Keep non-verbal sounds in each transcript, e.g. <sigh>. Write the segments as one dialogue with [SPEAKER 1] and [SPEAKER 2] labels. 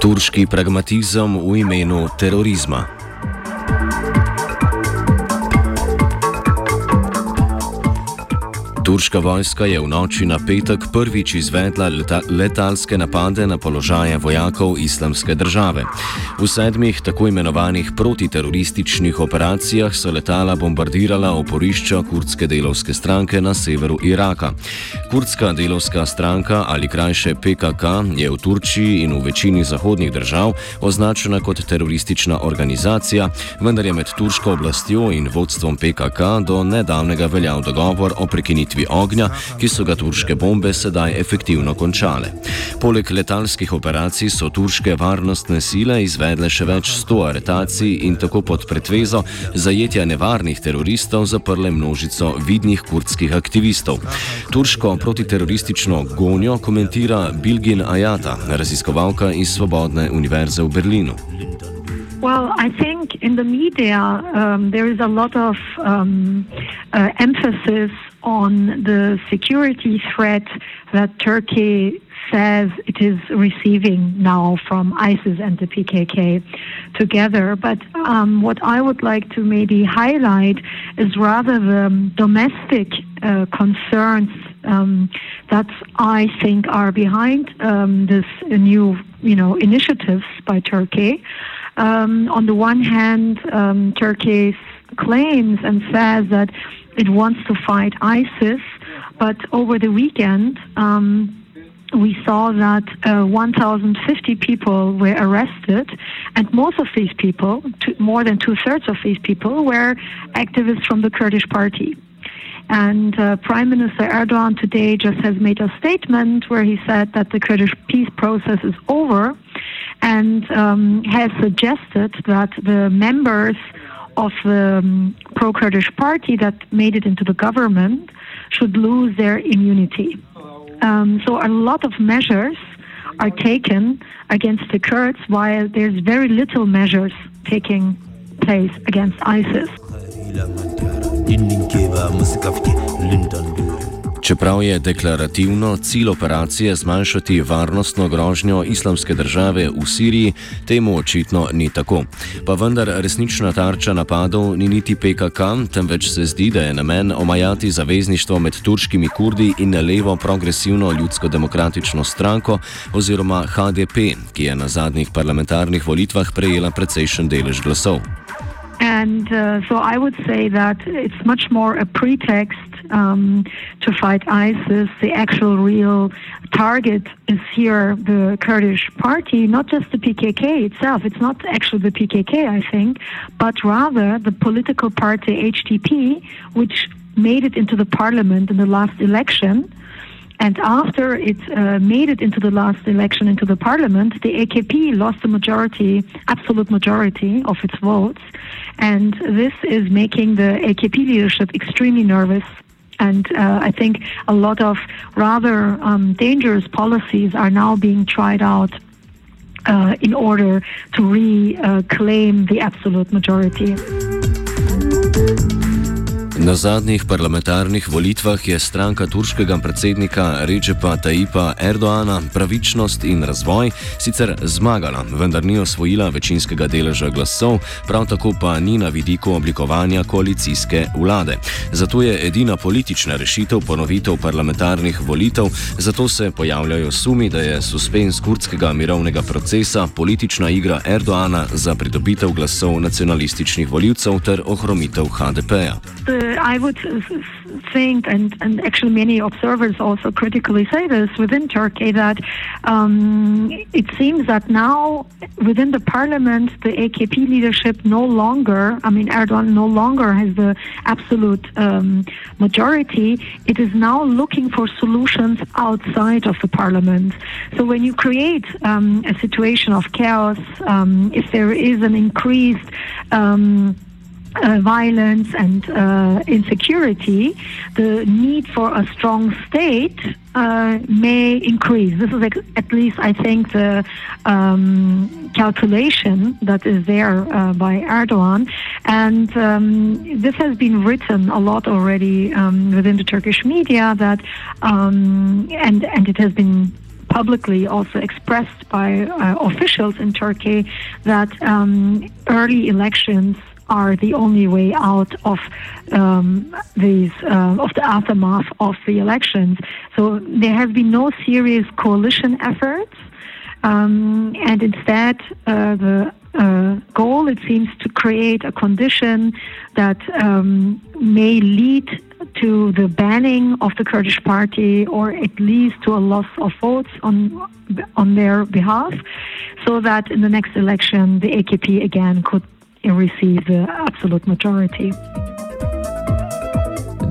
[SPEAKER 1] Turški pragmatizem v imenu terorizma. Turška vojska je v noči na petek prvič izvedla leta letalske napade na položaje vojakov islamske države. V sedmih tako imenovanih protiterorističnih operacijah so letala bombardirala oporišča kurdske delovske stranke na severu Iraka. Kurdska delovska stranka ali krajše PKK je v Turčiji in v večini zahodnih držav označena kot teroristična organizacija, vendar je med turško oblastjo in vodstvom PKK do nedavnega veljal dogovor o prekinitvi ognja, ki so ga turške bombe sedaj efektivno končale. Poleg letalskih operacij so turške varnostne sile izvedle še več sto aretacij in tako pod pretvezo zajetja nevarnih teroristov zaprle množico vidnih kurdskih aktivistov. Turško protiteroristično gonjo komentira Bilgin Ajata, raziskovalka iz Svobodne univerze v Berlinu.
[SPEAKER 2] Well, I think in the media um, there is a lot of um, uh, emphasis on the security threat that Turkey says it is receiving now from ISIS and the PKK together. But um, what I would like to maybe highlight is rather the domestic uh, concerns um, that I think are behind um, this new, you know, initiatives by Turkey. Um, on the one hand, um, Turkey claims and says that it wants to fight ISIS, but over the weekend, um, we saw that uh, 1,050 people were arrested, and most of these people, more than two thirds of these people, were activists from the Kurdish party. And uh, Prime Minister Erdogan today just has made a statement where he said that the Kurdish peace process is over and um, has suggested that the members of the um, pro Kurdish party that made it into the government should lose their immunity. Um, so a lot of measures are taken against the Kurds while there's very little measures taking place against ISIS.
[SPEAKER 1] Čeprav je deklarativno cilj operacije zmanjšati varnostno grožnjo islamske države v Siriji, temu očitno ni tako. Pa vendar resnična tarča napadov ni niti PKK, temveč se zdi, da je namen omajati zavezništvo med turškimi kurdi in levo progresivno ljudsko-demokratično stranko oziroma HDP, ki je na zadnjih parlamentarnih volitvah prejela precejšen delež glasov.
[SPEAKER 2] And uh, so I would say that it's much more a pretext um, to fight ISIS. The actual real target is here the Kurdish party, not just the PKK itself. It's not actually the PKK, I think, but rather the political party HDP, which made it into the parliament in the last election. And after it uh, made it into the last election into the parliament, the AKP lost the majority, absolute majority of its votes. And this is making the AKP leadership extremely nervous and uh, I think a lot of rather um, dangerous policies are now being tried out uh, in order to reclaim uh, the absolute majority.
[SPEAKER 1] Na zadnjih parlamentarnih volitvah je stranka turškega predsednika Recepa Taipa Erdoana Pravičnost in razvoj sicer zmagala, vendar ni osvojila večinskega deleža glasov, prav tako pa ni na vidiku oblikovanja koalicijske vlade. Zato je edina politična rešitev ponovitev parlamentarnih volitev, zato se pojavljajo sumi, da je suspens kurdskega mirovnega procesa politična igra Erdoana za pridobitev glasov nacionalističnih voljivcev ter ohromitev HDP-ja.
[SPEAKER 2] I would think, and, and actually many observers also critically say this within Turkey, that um, it seems that now within the parliament, the AKP leadership no longer, I mean, Erdogan no longer has the absolute um, majority. It is now looking for solutions outside of the parliament. So when you create um, a situation of chaos, um, if there is an increased um, uh, violence and uh, insecurity, the need for a strong state uh, may increase. This is at least, I think, the um, calculation that is there uh, by Erdogan. And um, this has been written a lot already um, within the Turkish media that, um, and, and it has been publicly also expressed by uh, officials in Turkey that um, early elections are the only way out of um, these uh, of the aftermath of the elections. So there has been no serious coalition efforts, um, and instead uh, the uh, goal it seems to create a condition that um, may lead to the banning of the Kurdish party or at least to a loss of votes on on their behalf so that in the next election the AKP again could receive the absolute majority.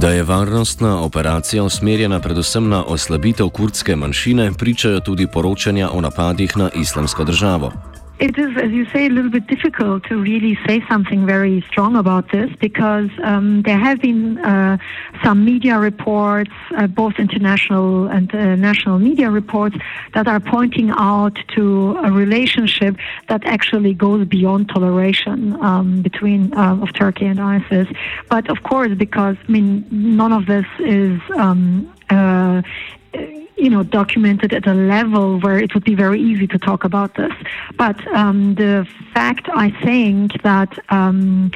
[SPEAKER 1] Da je varnostna operacija usmerjena predvsem na oslabitev kurdske manjšine, pričajo tudi poročanja o napadih na islamsko državo.
[SPEAKER 2] It is, as you say, a little bit difficult to really say something very strong about this because um, there have been uh, some media reports, uh, both international and uh, national media reports, that are pointing out to a relationship that actually goes beyond toleration um, between uh, of Turkey and ISIS. But of course, because I mean, none of this is. Um, uh, you know, documented at a level where it would be very easy to talk about this. But um, the fact, I think, that um,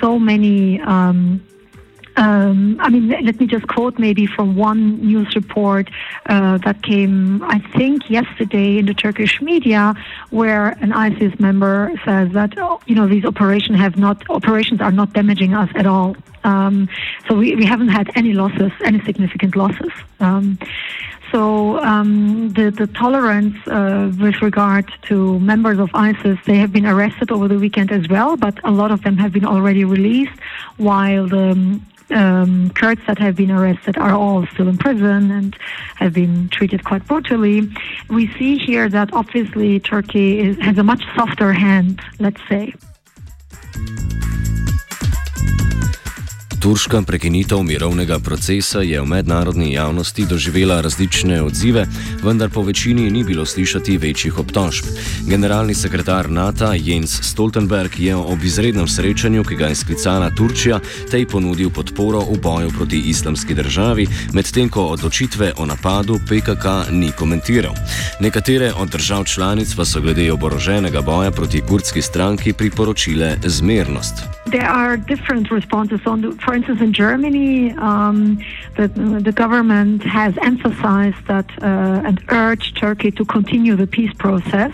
[SPEAKER 2] so many um, um, I mean, let me just quote maybe from one news report uh, that came, I think, yesterday in the Turkish media, where an ISIS member says that oh, you know these operations have not operations are not damaging us at all. Um, so we, we haven't had any losses, any significant losses. Um, so um, the, the tolerance uh, with regard to members of ISIS, they have been arrested over the weekend as well, but a lot of them have been already released, while the um, Kurds that have been arrested are all still in prison and have been treated quite brutally. We see here that obviously Turkey is, has a much softer hand, let's say.
[SPEAKER 1] Turška prekinitev mirovnega procesa je v mednarodni javnosti doživela različne odzive, vendar po večini ni bilo slišati večjih obtožb. Generalni sekretar NATO Jens Stoltenberg je ob izrednem srečanju, ki ga je sklicala Turčija, tej ponudil podporo v boju proti islamski državi, medtem ko odločitve o napadu PKK ni komentiral. Nekatere od držav članic pa so glede oboroženega boja proti kurdski stranki priporočile zmernost.
[SPEAKER 2] There are different responses on the for instance, in Germany, um, the, the government has emphasized that uh, and urged Turkey to continue the peace process.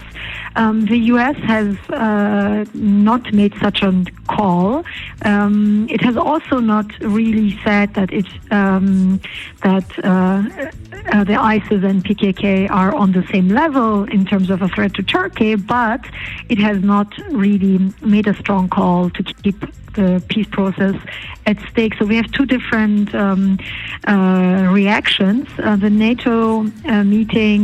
[SPEAKER 2] Um, the U.S. has uh, not made such a call. Um, it has also not really said that it um, that uh, uh the ISIS and PKK are on the same level in terms of a threat to Turkey, but it has not really made a strong call to keep the peace process at stake. So we have two different um, uh, reactions. Uh, the NATO uh, meeting,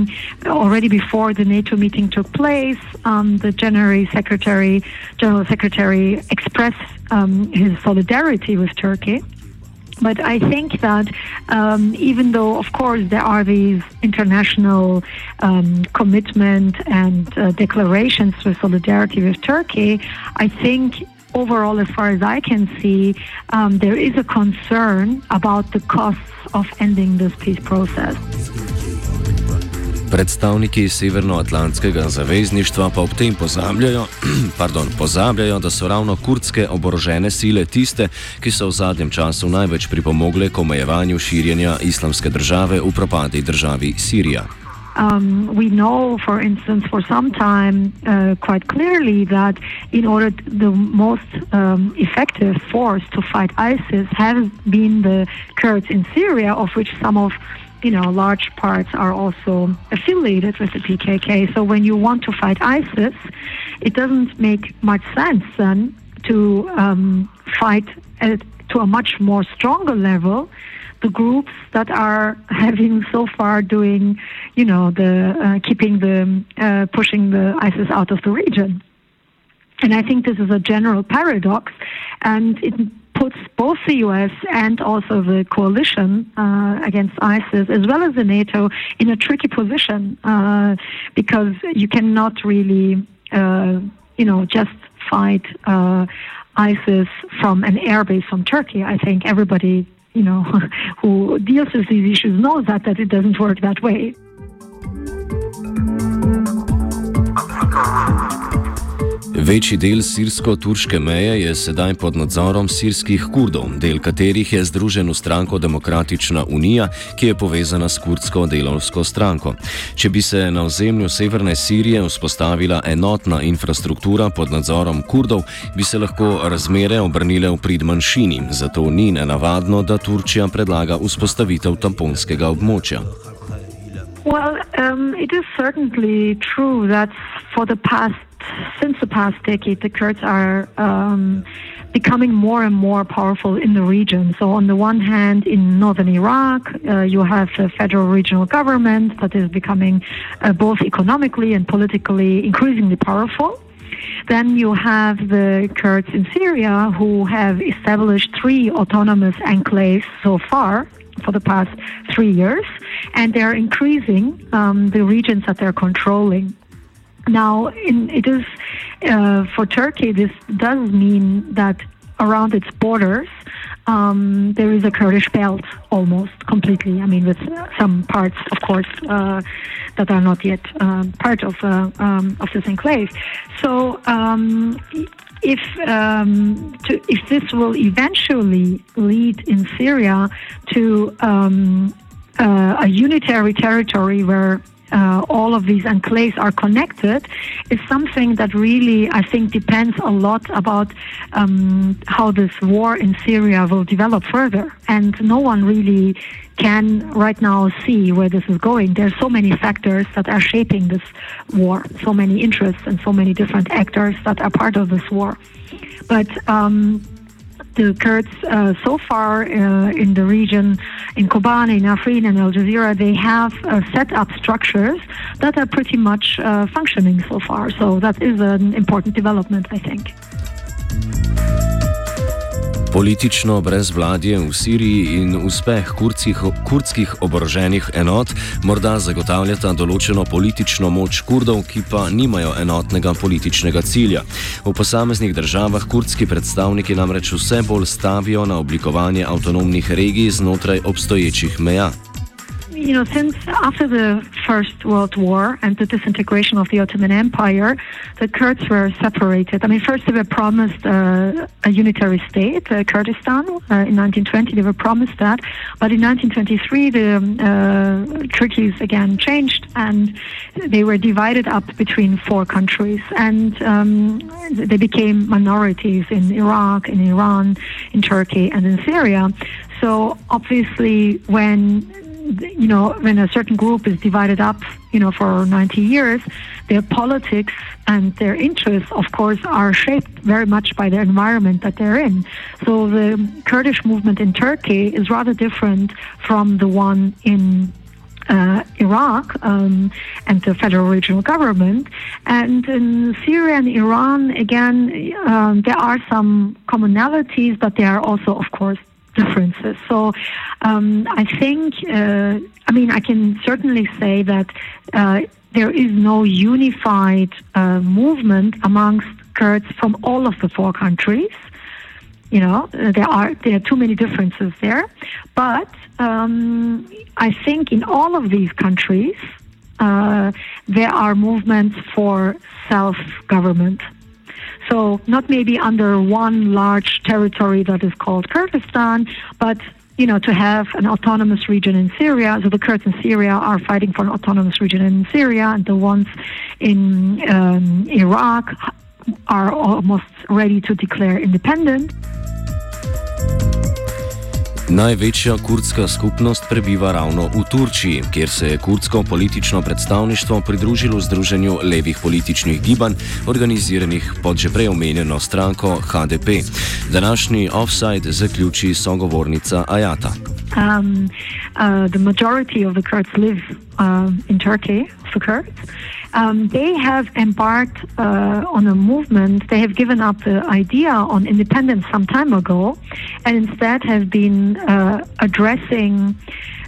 [SPEAKER 2] already before the NATO meeting took place, um, the January Secretary, General Secretary expressed um, his solidarity with Turkey. But I think that um, even though, of course, there are these international um, commitment and uh, declarations for solidarity with Turkey, I think overall, as far as I can see, um, there is a concern about the costs of ending this peace process.
[SPEAKER 1] Predstavniki Severnoatlantskega zavezništva pa ob tem pozabljajo, <clears throat> pardon, pozabljajo, da so ravno kurdske oborožene sile tiste, ki so v zadnjem času največ pripomogle k omejevanju širjenja islamske države v propadi državi Sirija.
[SPEAKER 2] Um, we know, for instance, for some time uh, quite clearly that in order to, the most um, effective force to fight ISIS has been the Kurds in Syria, of which some of you know large parts are also affiliated with the PKK. So when you want to fight ISIS, it doesn't make much sense then to um, fight at, to a much more stronger level the groups that are having so far doing, you know, the uh, keeping the uh, pushing the ISIS out of the region. And I think this is a general paradox. and it puts both the US and also the coalition uh, against ISIS, as well as the NATO, in a tricky position uh, because you cannot really, uh, you know, just fight uh, ISIS from an airbase from Turkey. I think everybody, you know, <laughs> who deals with these issues knows that that it doesn't work that way.
[SPEAKER 1] Večji del sirsko-turške meje je sedaj pod nadzorom sirskih kurdov, del katerih je združen v stranko Demokratična unija, ki je povezana s kurdsko delovsko stranko. Če bi se na ozemlju severne Sirije vzpostavila enotna infrastruktura pod nadzorom kurdov, bi se lahko razmere obrnile v prid manjšini, zato ni nenavadno, da Turčija predlaga vzpostavitev tamponskega območja.
[SPEAKER 2] Well, um, it is certainly true that for the past since the past decade, the Kurds are um, becoming more and more powerful in the region. So, on the one hand, in northern Iraq, uh, you have a federal regional government that is becoming uh, both economically and politically increasingly powerful. Then you have the Kurds in Syria who have established three autonomous enclaves so far for the past three years, and they're increasing um, the regions that they're controlling. Now, in, it is uh, for Turkey. This does mean that around its borders, um, there is a Kurdish belt almost completely. I mean, with some parts, of course, uh, that are not yet uh, part of uh, um, of this enclave. So, um, if um, to, if this will eventually lead in Syria to uh, a unitary territory where uh, all of these enclaves are connected is something that really, I think, depends a lot about um, how this war in Syria will develop further. And no one really can right now see where this is going. There are so many factors that are shaping this war, so many interests and so many different actors that are part of this war. But um, the Kurds uh, so far uh, in the region, in Kobane, in Afrin, and Al Jazira, they have uh, set up structures that are pretty much uh, functioning so far. So that is an important development, I think.
[SPEAKER 1] Politično brezvladje v Siriji in uspeh kurdskih, kurdskih oboroženih enot morda zagotavljata določeno politično moč kurdov, ki pa nimajo enotnega političnega cilja. V posameznih državah kurdski predstavniki namreč vse bolj stavijo na oblikovanje avtonomnih regij znotraj obstoječih meja.
[SPEAKER 2] You know, since after the First World War and the disintegration of the Ottoman Empire, the Kurds were separated. I mean, first they were promised uh, a unitary state, uh, Kurdistan, uh, in 1920. They were promised that, but in 1923 the um, uh, treaties again changed, and they were divided up between four countries, and um, they became minorities in Iraq, in Iran, in Turkey, and in Syria. So obviously, when you know, when a certain group is divided up, you know, for 90 years, their politics and their interests, of course, are shaped very much by the environment that they're in. So the Kurdish movement in Turkey is rather different from the one in uh, Iraq um, and the federal regional government. And in Syria and Iran, again, um, there are some commonalities, but there are also, of course, differences. So um, I think, uh, I mean, I can certainly say that uh, there is no unified uh, movement amongst Kurds from all of the four countries. You know, there are there are too many differences there, but um, I think in all of these countries uh, there are movements for self-government. So not maybe under one large territory that is called Kurdistan, but you know, to have an autonomous region in Syria. So the Kurds in Syria are fighting for an autonomous region in Syria, and the ones in um, Iraq are almost ready to declare independence.
[SPEAKER 1] Največja kurdska skupnost prebiva ravno v Turčiji, kjer se je kurdsko politično predstavništvo pridružilo Združenju levih političnih gibanj, organiziranih pod že prej omenjeno stranko HDP. Današnji offside zaključi sogovornica Ajata.
[SPEAKER 2] Um, uh, the majority of the Kurds live uh, in Turkey, the Kurds. um, they have embarked uh, on a movement. They have given up the idea on independence some time ago, and instead have been uh, addressing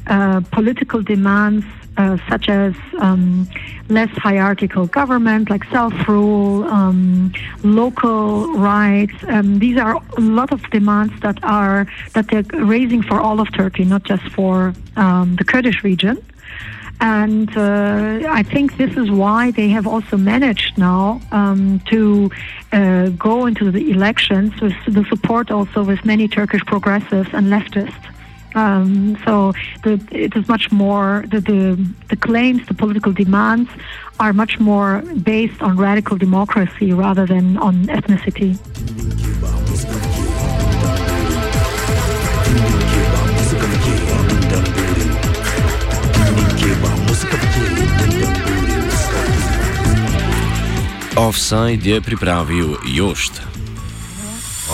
[SPEAKER 2] uh, political demands uh, such as um, less hierarchical government, like self-rule, um, local rights. Um, these are a lot of demands that are that they're raising for all of Turkey, not just for um, the Kurdish region. And uh, I think this is why they have also managed now um, to uh, go into the elections with the support also with many Turkish progressives and leftists. Um, so the, it is much more the, the the claims, the political demands are much more based on radical democracy rather than on ethnicity.
[SPEAKER 1] Offside je pripravil Jošt.